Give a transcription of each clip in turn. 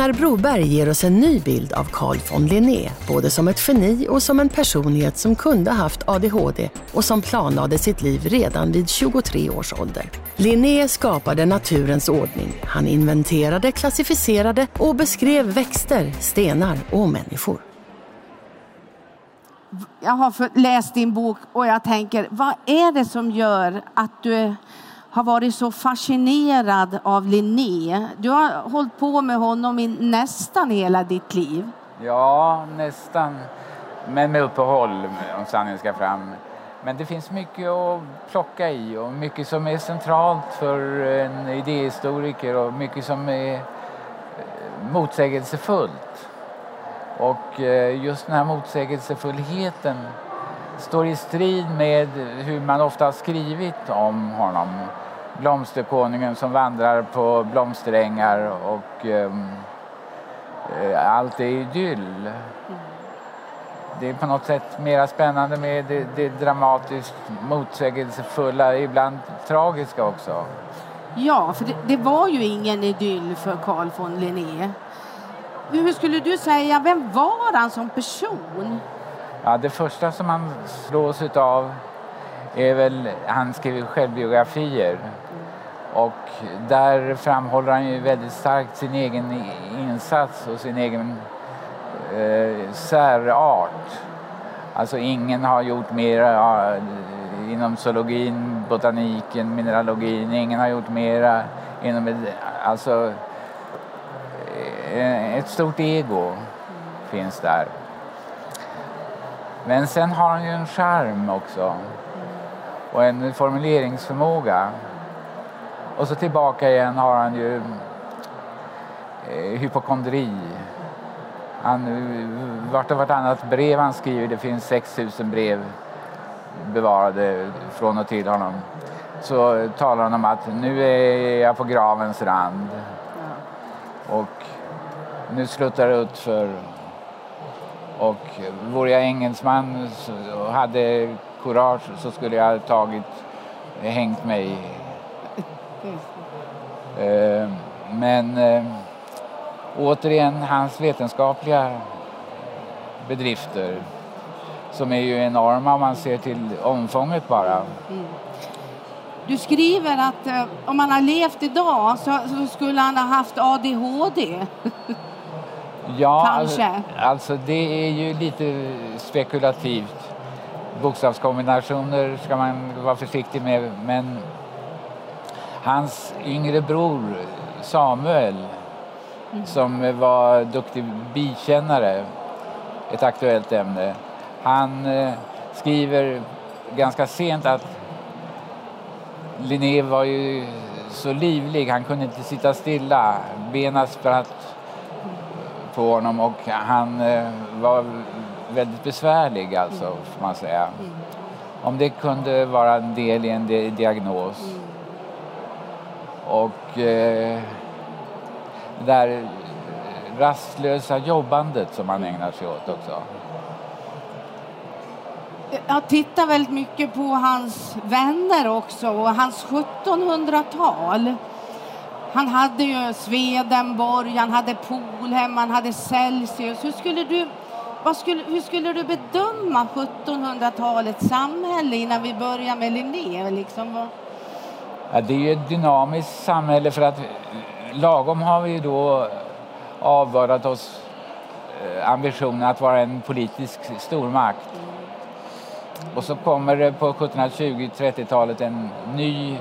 Gunnar Broberg ger oss en ny bild av Carl von Linné, både som ett geni och som en personlighet som kunde haft ADHD och som planlade sitt liv redan vid 23 års ålder. Linné skapade naturens ordning. Han inventerade, klassificerade och beskrev växter, stenar och människor. Jag har läst din bok och jag tänker, vad är det som gör att du har varit så fascinerad av Linné. Du har hållit på med honom i nästan hela ditt liv. Ja, nästan. Men med uppehåll om sanningen ska fram. Men det finns mycket att plocka i och mycket som är centralt för en idéhistoriker och mycket som är eh, motsägelsefullt. Och eh, just den här motsägelsefullheten står i strid med hur man ofta har skrivit om honom. Blomsterkonungen som vandrar på blomsterängar och um, allt är idyll. Det är på något sätt mer spännande med det, det dramatiskt motsägelsefulla, ibland tragiska också. Ja, för det, det, var ju ingen idyll för Carl von Linné. Hur skulle du säga, vem var han som person? Ja, det första som han slås av är väl, han skriver självbiografier och där framhåller han ju väldigt starkt sin egen insats och sin egen eh, särart. Alltså ingen har gjort mer inom zoologin, botaniken, mineralogin. Ingen har gjort mera inom... Alltså, eh, ett stort ego finns där. Men sen har han ju en charm också och en formuleringsförmåga. Och så tillbaka igen har han ju eh, hypokondri. Han, vart och vartannat brev han skriver, det finns 6000 brev bevarade från och till honom, så talar han om att nu är jag på gravens rand. Och nu sluttar det ut för och vore jag engelsman och hade kurage så skulle jag ha tagit, hängt mig. Ehm, men eh, återigen, hans vetenskapliga bedrifter som är ju enorma om man ser till omfånget bara. Mm. Du skriver att eh, om han har levt idag så, så skulle han ha haft ADHD. Ja, Kanske. Alltså, det är ju lite spekulativt. Bokstavskombinationer ska man vara försiktig med men hans yngre bror Samuel mm. som var duktig bikännare, ett aktuellt ämne, han eh, skriver ganska sent att Linné var ju så livlig, han kunde inte sitta stilla. Benen spratt på honom och han eh, var väldigt besvärlig alltså, mm. får man säga. Mm. Om det kunde vara en del i en diagnos. Mm. Och eh, det där rastlösa jobbandet som han ägnar sig åt också. Jag tittar väldigt mycket på hans vänner också och hans 1700-tal. Han hade ju Swedenborg, han hade Polhem, han hade Celsius. Hur skulle du, vad skulle, hur skulle du bedöma 1700-talets samhälle innan vi börjar med Linné? Liksom? Ja, det är ju ett dynamiskt samhälle för att lagom har vi ju då avbördat oss eh, ambitionen att vara en politisk stormakt. Och så kommer det på 1720-30-talet en ny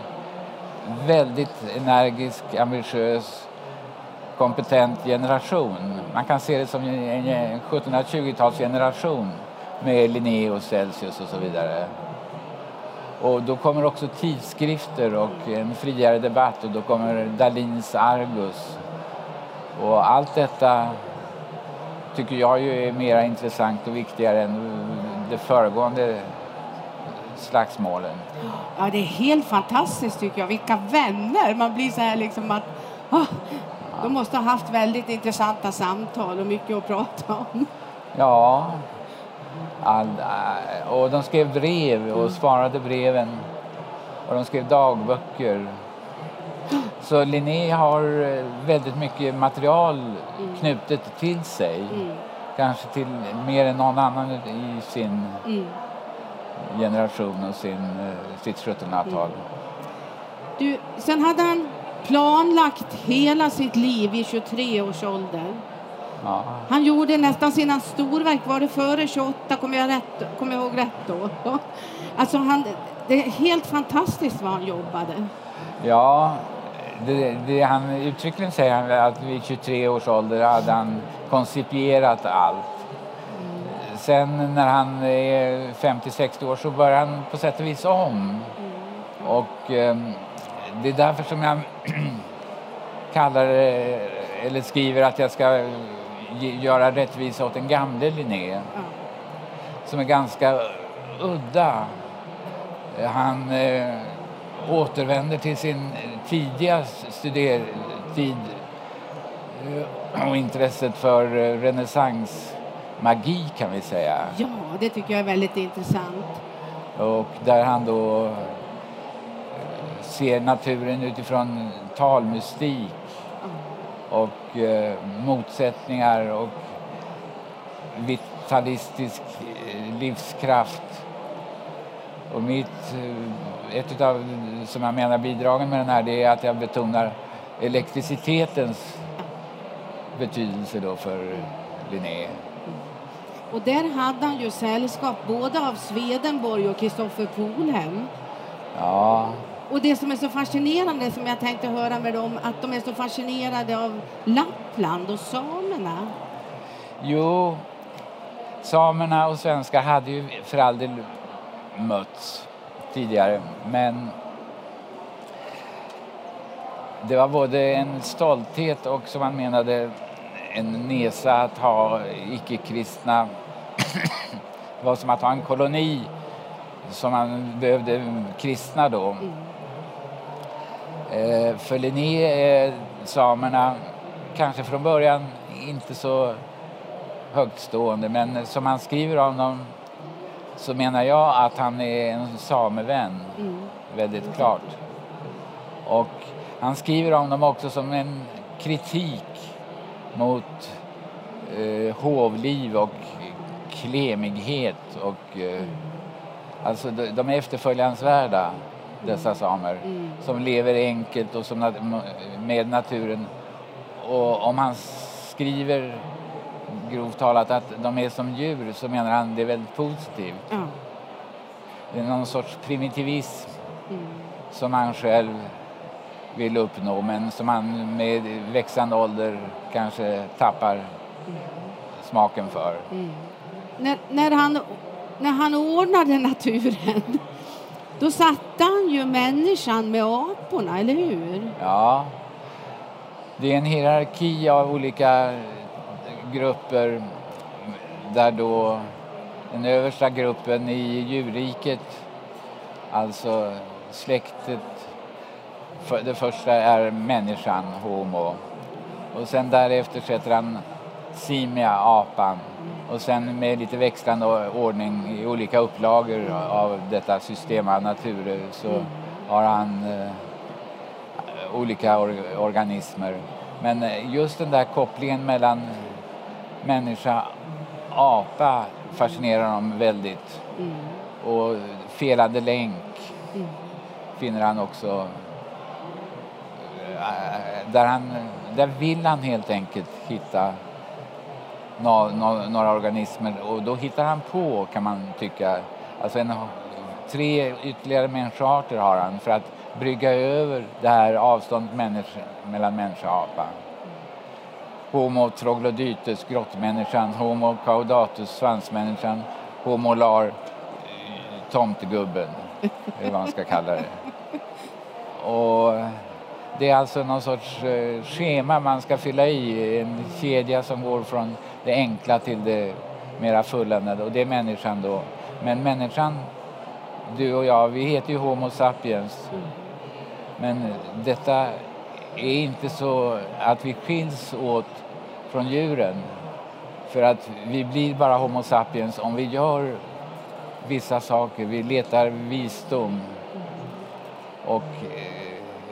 väldigt energisk, ambitiös, kompetent generation. Man kan se det som en 1720-talsgeneration med Linné och Celsius och så vidare. Och då kommer också tidskrifter och en friare debatt och då kommer Dalins Argus. Och allt detta tycker jag ju är mer intressant och viktigare än det föregående slagsmålen. Ja, det är helt fantastiskt tycker jag. Vilka vänner! Man blir så här liksom att oh, de måste ha haft väldigt intressanta samtal och mycket att prata om. Ja, all, och de skrev brev och svarade breven. Och de skrev dagböcker. Så Linné har eh, väldigt mycket material knutet till sig. Mm. Kanske till mer än någon annan i sin Mm. Generation och sin, eh, sitt 1700-tal. Du, sen hade han planlagt hela sitt liv i 23 års ålder. Ja. Han gjorde nästan sina storverk, var det före 28? Kommer jag, rätt, kommer jag ihåg rätt då? Alltså han, det är helt fantastiskt vad han jobbade. Ja, det, det han uttryckligen säger han att vid 23 års ålder hade han koncipierat allt. Sen när han är 50-60 år så börjar han på sätt och vis om. Och eh, det är därför som jag kallar eller skriver att jag ska göra rättvisa åt den gamle Linné. Ja. Som är ganska udda. Han eh, återvänder till sin tidiga studertid eh, och intresset för eh, renässansmagi kan vi säga. ja, det tycker jag är väldigt intressant. Och där han då eh, ser naturen utifrån talmystik och eh, motsättningar och vitalistisk eh, livskraft. Och mitt, ett av som jag menar bidragen med den här det är att jag betonar elektricitetens betydelse då för Linné. Och där hade han ju sällskap både av Swedenborg och Kristoffer Polhem. Ja, Och det som är så fascinerande som jag tänkte höra med dem, att de är så fascinerade av Lappland och samerna. Jo, samerna och svenskar hade ju för all del mötts tidigare, men det var både en stolthet och som man menade en nesa att ha icke-kristna. Det var som att ha en koloni som man behövde kristna då. Eh, För Linné är samerna kanske från början inte så högtstående men som han skriver om dem så menar jag att han är en samevän, väldigt klart. Och han skriver om dem också som en kritik mot eh, hovliv och klemighet och eh, alltså de, de är efterföljansvärda dessa samer som lever enkelt och som, med naturen. Och om han skriver grovt talat att de är som djur så menar han det är väldigt positivt. Ja. Det är någon sorts primitivism som han själv vill uppnå men som han med växande ålder kanske tappar smaken för. När, när, han, när han ordnade naturen, då satte han ju människan med aporna, eller hur? Ja, det är en hierarki av olika grupper där då den översta gruppen i djurriket, alltså släktet, för det första är människan, homo. Och sen därefter sätter han simia, apan. Och sen med lite växlande ordning i olika upplagor av detta system av naturer så har han eh, olika or organismer. Men eh, just den där kopplingen mellan människa och apa fascinerar honom väldigt. Och felande länk finner han också Eh, där, han, där vill han helt enkelt hitta no, no, några organismer och då hittar han på kan man tycka, alltså en, tre ytterligare människoarter har han för att brygga över det här avståndet människa, mellan människa och apa. Homo troglodytes, grottmänniskan, Homo caudatus, svansmänniskan, Homo lar, eh, tomtegubben, eller vad man ska kalla det. Det är alltså någon sorts eh, schema man ska fylla i, en kedja som går från det enkla till det mera fulländade och det är människan då. Men människan, du och jag, vi heter ju Homo sapiens. Men detta är inte så att vi skiljs åt från djuren. För att vi blir bara Homo sapiens om vi gör vissa saker. Vi letar visdom. Och eh,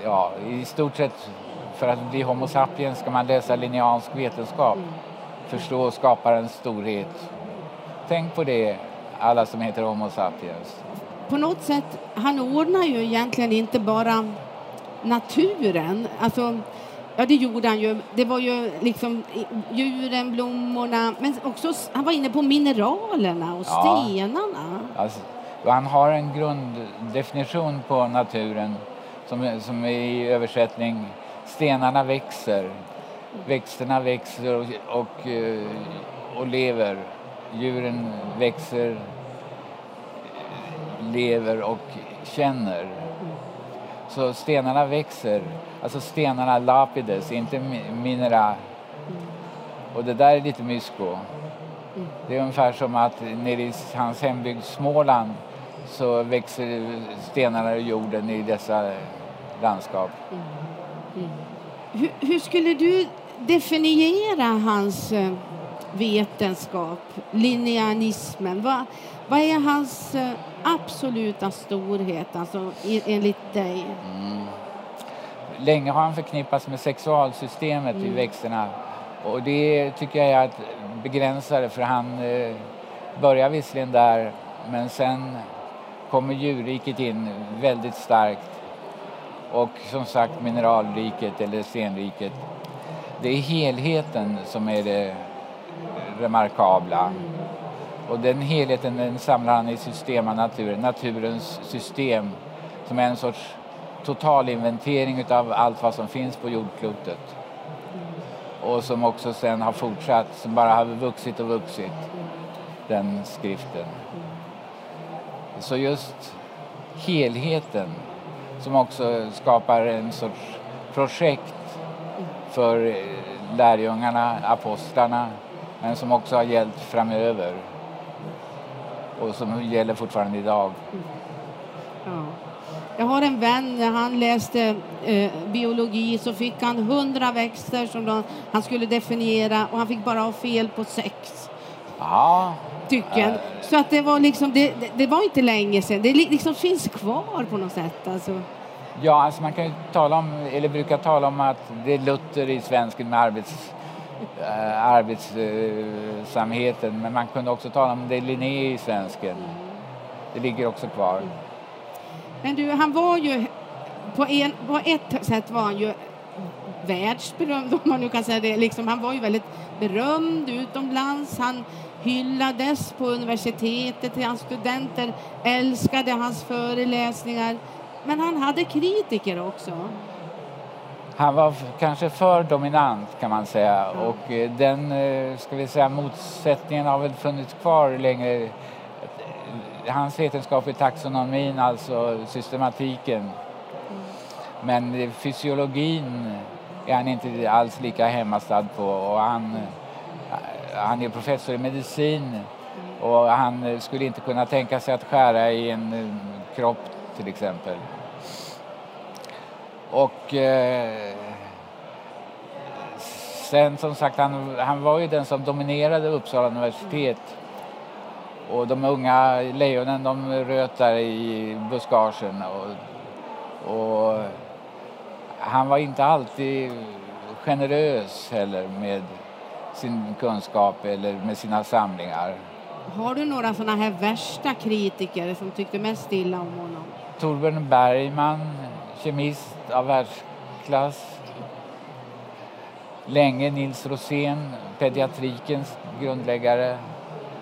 ja, i stort sett för att bli Homo sapiens ska man läsa linjeansk vetenskap. Förstå skaparens storhet. Tänk på det, alla som heter Homo sapiens. På något sätt, han ordnar ju egentligen inte bara naturen. Alltså, ja, det gjorde han ju. Det var ju liksom djuren, blommorna, men också han var inne på mineralerna och Ja. stenarna. Alltså, han har en grunddefinition på naturen som, som är i översättning stenarna växer, växterna växer och, och, eh, och lever. Djuren växer, lever och känner. Så stenarna växer, alltså stenarna lapides, inte minera. Och det där är lite mysko. Det är ungefär som att nere i hans hembygd Småland så växer stenarna ur jorden i dessa landskap. Hur, hur skulle du definiera hans eh, vetenskap, linjeanismen? Vad, vad är hans eh, absoluta storhet, alltså enligt dig? Länge har han förknippats med sexualsystemet i växterna och det tycker jag är att begränsa det för han eh, börjar visserligen där men sen kommer djurriket in väldigt starkt och som sagt mineralriket eller stenriket. Det är helheten som är det remarkabla. Och den helheten den samlar han i system av naturen, naturens system som är en sorts totalinventering av allt vad som finns på jordklotet. Och som också sen har fortsatt, som bara har vuxit och vuxit, den skriften. Så just helheten som också skapar en sorts projekt för eh, lärjungarna, apostlarna, men som också har gällt framöver och som gäller fortfarande idag. Ja. Jag har en vän, när han läste eh, biologi så fick han hundra växter som de, han skulle definiera och han fick bara ha fel på sex Ja, stycken. Så att det var liksom, det, det, det var inte länge sedan. Det li- liksom finns kvar på något sätt. Alltså. ja alltså man kan ju tala om, eller brukar tala om att det är Luther i svensken med arbets, äh, arbetsamheten, men man kunde också tala om det är Linné i svensken. Det ligger också kvar. Men du, han var ju, på, en, på ett sätt var han ju världsberömd om man nu kan säga det. Liksom, han var ju väldigt berömd utomlands. Han hyllades på universitetet. Hans studenter älskade hans föreläsningar. Men han hade kritiker också. Han var kanske för dominant kan man säga och eh, den eh, ska vi säga, motsättningen har väl funnits kvar länge. Hans vetenskap är taxonomin, alltså systematiken. Men eh, fysiologin är han inte alls lika hemmastad på och han, han är professor i medicin och han skulle inte kunna tänka sig att skära i en eh, kropp till exempel. Och eh, sen som sagt, han, han var ju den som dominerade Uppsala universitet. Och de unga lejonen de röt där i buskagen. Och, och han var inte alltid generös heller med sin kunskap eller med sina samlingar. Har du några såna här värsta kritiker som tyckte mest illa om honom? Torbjörn Bergman, kemist av världsklass. Länge Nils Rosén, pediatrikens grundläggare.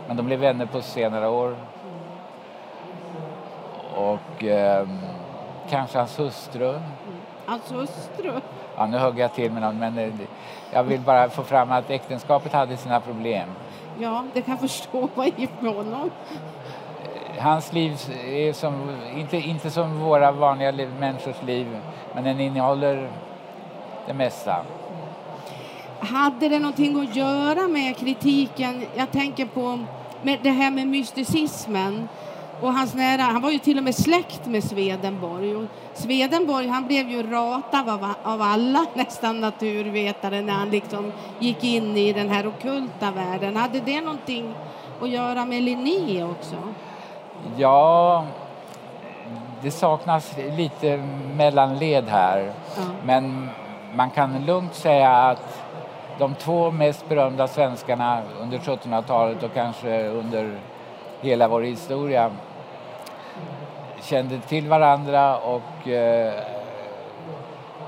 Men de blev vänner på senare år. Och ehm, kanske hans hustru. Hans hustru? Ja, nu hugger jag till med någon, men eh, jag vill bara få fram att äktenskapet hade sina problem. Ja, det kan jag förstå. Vad gick med honom? Hans liv är som, inte, inte som våra vanliga liv, människors liv, men den innehåller det mesta. Hade det någonting att göra med kritiken? Jag tänker på med det här med mysticismen och hans nära, han var ju till och med släkt med Swedenborg. Och Swedenborg han blev ju ratad av, av alla nästan naturvetare när han liksom gick in i den här okulta världen. Hade det någonting att göra med Linné också? Ja, det saknas lite mellanled här. Ja. Men man kan lugnt säga att de två mest berömda svenskarna under 1700-talet och kanske under hela vår historia kände till varandra och eh,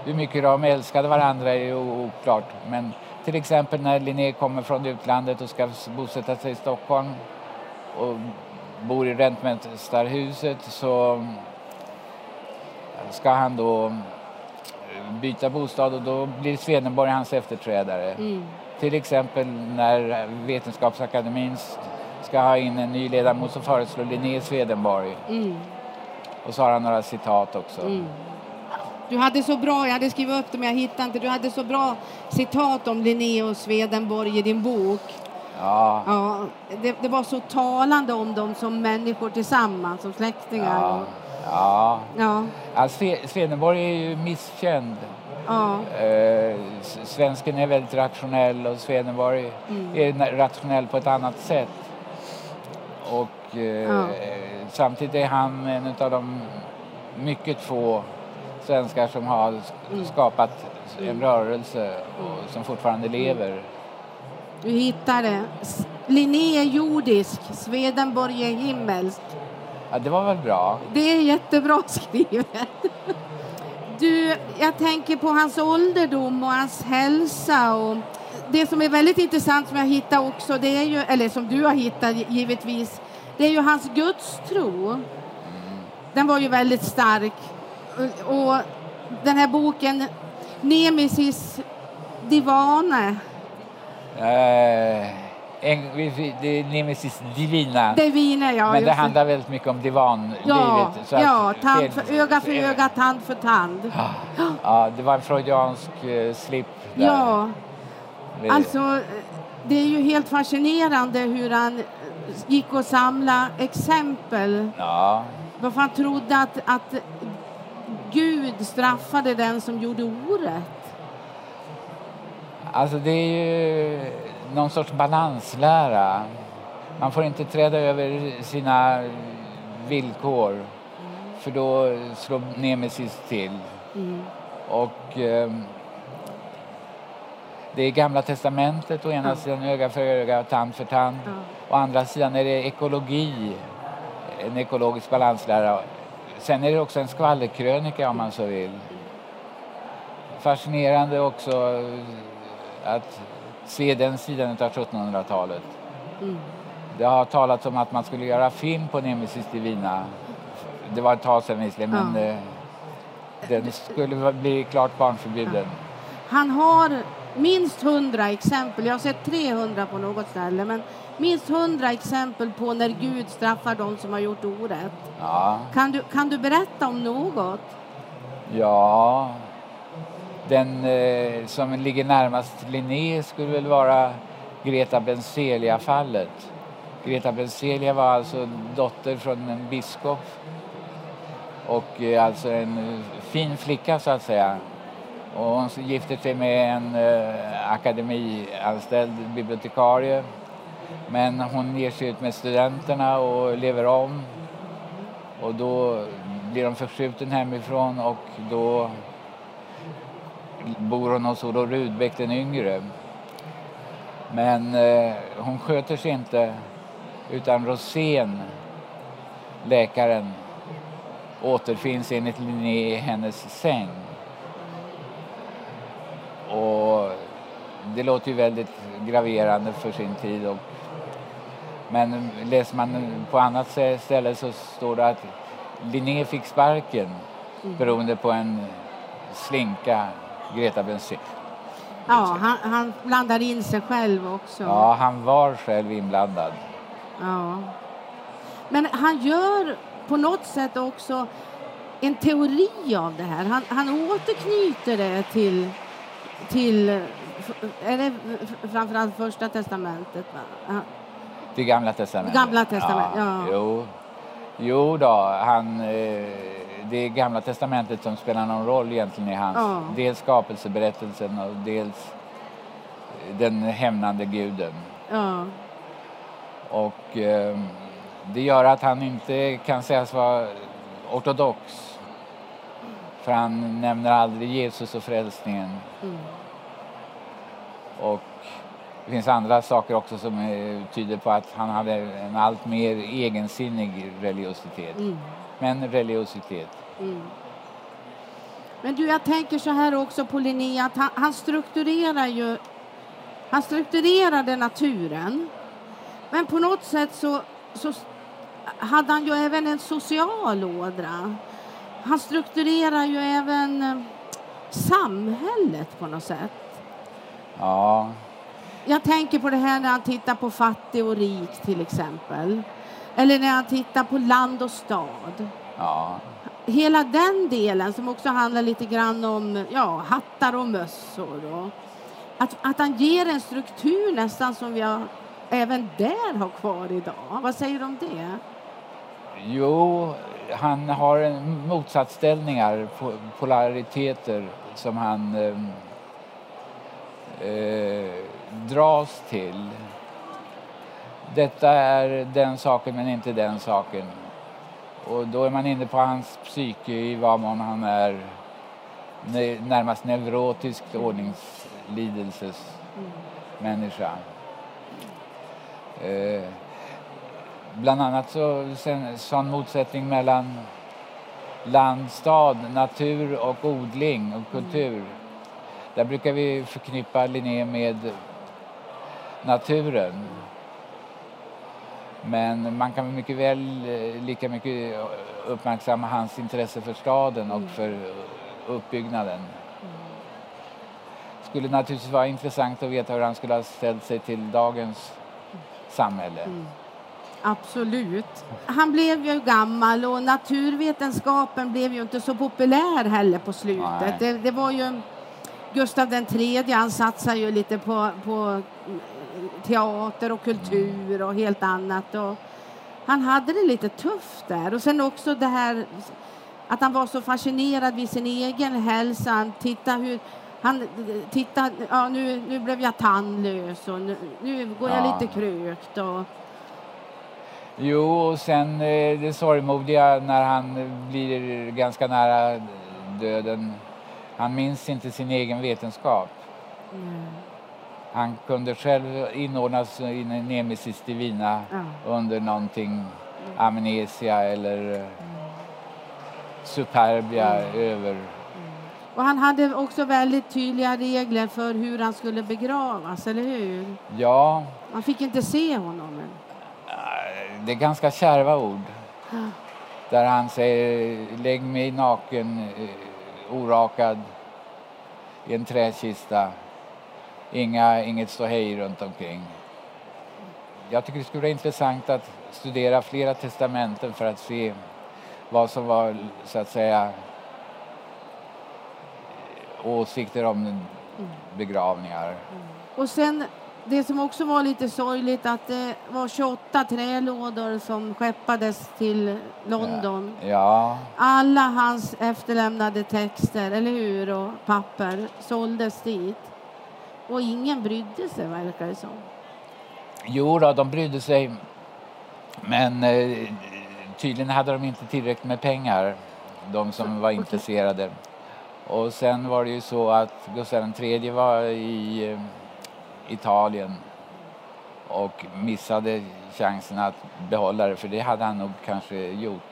hur mycket de älskade varandra är ju oklart. Men till exempel när Linné kommer från utlandet och ska bosätta sig i Stockholm och bor i Räntmästarhuset så ska han då byta bostad och då blir Swedenborg hans efterträdare. Mm. Till exempel när Vetenskapsakademin ska ha in en ny ledamot så föreslår Linné Swedenborg. Mm. Och så har han några citat också. Mm. Du hade så bra, jag hade skrivit upp dem jag hittade inte, du hade så bra citat om Linné och Swedenborg i din bok. Ja, Ja, det, det var så talande om dem som människor tillsammans, som släktingar. ja, ja. ja, ja Swedenborg är ju misskänd. ja. Eh, svensken är väldigt rationell och Swedenborg Mm. är rationell på ett annat sätt. Och eh, Ja. samtidigt är han en av de mycket få svenskar som har Mm. skapat en rörelse och som fortfarande lever. Du hittar det. Linné är jordisk, Swedenborg är himmelsk. Ja, det var väl bra. Det är jättebra skrivet. Du, jag tänker på hans ålderdom och hans hälsa. Och det som är väldigt intressant som jag hittade också, det är ju, eller som du har hittat givetvis, det är ju hans gudstro. Den var ju väldigt stark. Och- den här boken, Nemesis Divane, Eh, en, det är Nemesis Divina. Divine, ja. Men det handlar väldigt mycket om divanlivet. Ja, så att ja tand för, öga för öga, tand för tand. Ja, det var en freudiansk eh, slip där. Ja, Alltså det är ju helt fascinerande hur han gick och samlade exempel. Ja, Varför han trodde att, att Gud straffade den som gjorde orätt. alltså det är ju någon sorts balanslära. Man får inte träda över sina villkor för då slår nemesis till. Mm. Och eh, det är Gamla Testamentet å ena Ja. sidan, öga för öga, tand för tand. Ja. Å andra sidan är det ekologi, en ekologisk balanslära. Sen är det också en skvallerkrönika om man så vill. Fascinerande också att se den sidan av 1700-talet. Mm. Det har talats om att man skulle göra film på Nemesis Divina. Det var ett tag sedan visserligen, Ja. men eh, den skulle bli klart barnförbjuden. Han har minst hundra exempel, jag har sett 300 på något ställe, men minst hundra exempel på när Gud straffar de som har gjort orätt. Ja, Kan du, kan du berätta om något? ja. Den eh, som ligger närmast Linné skulle väl vara Greta Benzelia-fallet. Greta Benzelia var alltså dotter från en biskop och eh, alltså en eh, fin flicka så att säga. Och hon gifter sig med en eh, akademianställd bibliotekarie. Men hon ger sig ut med studenterna och lever om. Och då blir de förskjuten hemifrån och då bor hon hos Olof Rudbeck den yngre. Men eh, hon sköter sig inte utan Rosén, läkaren, återfinns enligt Linné i hennes säng. Och det låter ju väldigt graverande för sin tid. Och, men läser man på annat stä- ställe så står det att Linné fick sparken beroende på en slinka, Greta Benzén. Ja, han, han blandar in sig själv också. Ja, han var själv inblandad. Ja. Men han gör på något sätt också en teori av det här. Han, han återknyter det till, till är det framförallt första testamentet. Va? Det gamla testamentet? Gamla testamentet, ja. Jo, jo då, han, eh, det är gamla testamentet som spelar någon roll egentligen i hans, Ja. dels skapelseberättelsen och dels den hämnande guden. Ja. Och eh, det gör att han inte kan sägas vara ortodox. För han nämner aldrig Jesus och frälsningen. Mm. Och det finns andra saker också som tyder på att han hade en allt mer egensinnig religiositet. Mm. Men religiositet. Mm. Men du, jag tänker så här också på Linné, att han, han strukturerar ju... Han strukturerade naturen. Men på något sätt så, så hade han ju även en social ådra. Han strukturerar ju även eh, samhället på något sätt. Ja, Jag tänker på det här när han tittar på fattig och rik till exempel. Eller när han tittar på land och stad. ja, Hela den delen som också handlar lite grann om ja, hattar och mössor. Och att, att han ger en struktur nästan som vi har, även där har kvar idag. Vad säger du om det? Jo, han har motsatsställningar, po- polariteter som han eh, eh, dras till. Detta är den saken men inte den saken. Och då är man inne på hans psyke i vad mån han är närmast neurotiskt ordningslidelses människa. Eh, bland annat så sån motsättning mellan land, stad, natur och odling och kultur. Där brukar vi förknippa Linné med naturen. Men man kan mycket väl eh, lika mycket uppmärksamma hans intresse för staden och för uppbyggnaden. Skulle naturligtvis vara intressant att veta hur han skulle ha ställt sig till dagens samhälle. Absolut. Han blev ju gammal och naturvetenskapen blev ju inte så populär heller på slutet. Det, det var ju Gustav den tredje, han satsade ju lite på, på teater och kultur och helt annat. Och han hade det lite tufft där. Och sen också det här att han var så fascinerad vid sin egen hälsa. Han titta hur han titta, ja, nu, nu blev jag tandlös och nu, nu går jag Ja. lite krökt. Och, Jo, och sen eh, det sorgmodiga när han blir ganska nära döden. Han minns inte sin egen vetenskap. Han kunde själv inordnas i nemesis divina Ja. under någonting amnesia eller eh, superbia över. Och han hade också väldigt tydliga regler för hur han skulle begravas, eller hur? Ja, Man fick inte se honom. Det är ganska kärva ord. Där han säger lägg mig naken, eh, orakad i en träkista. Inga, inget ståhej runt omkring. Jag tycker det skulle vara intressant att studera flera testamenten för att se vad som var så att säga åsikter om begravningar. Och sen, det som också var lite sorgligt att det var 28 trälådor som skeppades till London. Ja, Alla hans efterlämnade texter, eller hur, och papper såldes dit. Och ingen brydde sig, verkar det som. jo då, de brydde sig. Men eh, tydligen hade de inte tillräckligt med pengar, de som var intresserade. Och sen var det ju så att Gustav III var i eh, Italien och missade chansen att behålla det, för det hade han nog kanske gjort.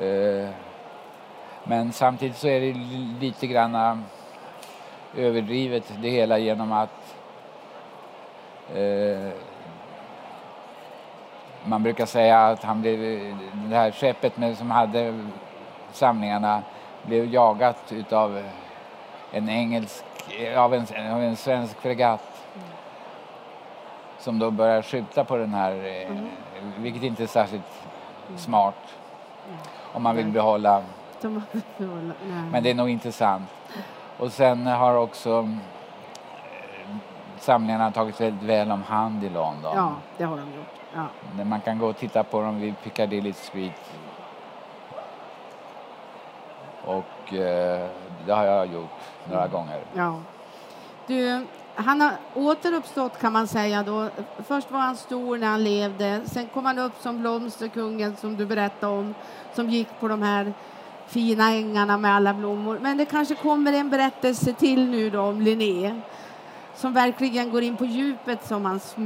Eh, men samtidigt så är det lite grann eh, överdrivet det hela genom att eh, man brukar säga att han blev, det här skeppet med, som hade samlingarna blev jagat utav en engelsk, av en, av en svensk fregatt som då börjar skjuta på den här, eh, vilket inte är särskilt smart om man vill behålla men det är nog intressant. Och sen har också eh, samlingarna har tagits väldigt väl om hand i London. Ja, det har de gjort. Ja. Man kan gå och titta på dem vid Piccadilly Street. Och eh, det har jag gjort några Mm. gånger. Ja. Du, han har återuppstått kan man säga då. Först var han stor när han levde. Sen kom han upp som blomsterkungen som du berättade om. Som gick på de här fina ängarna med alla blommor. Men det kanske kommer en berättelse till nu då om Linné. Som verkligen går in på djupet som, hans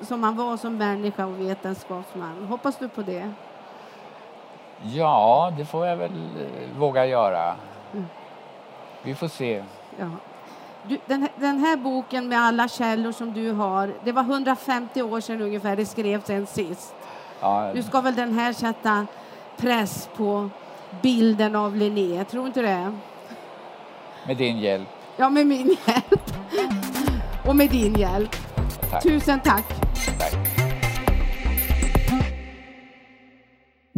som han var som människa och vetenskapsman. Hoppas du på det? Ja, det får jag väl eh, våga göra. Mm. Vi får se. Ja. Du, den, här- den här boken med alla källor som du har, det var 150 år sedan ungefär det skrevs sen sist. Ja, Nu ska väl den här sätta press på bilden av Linné, tror inte det? med din hjälp. Ja, med min hjälp. Och med din hjälp. Tack. Tusen tack. Tack.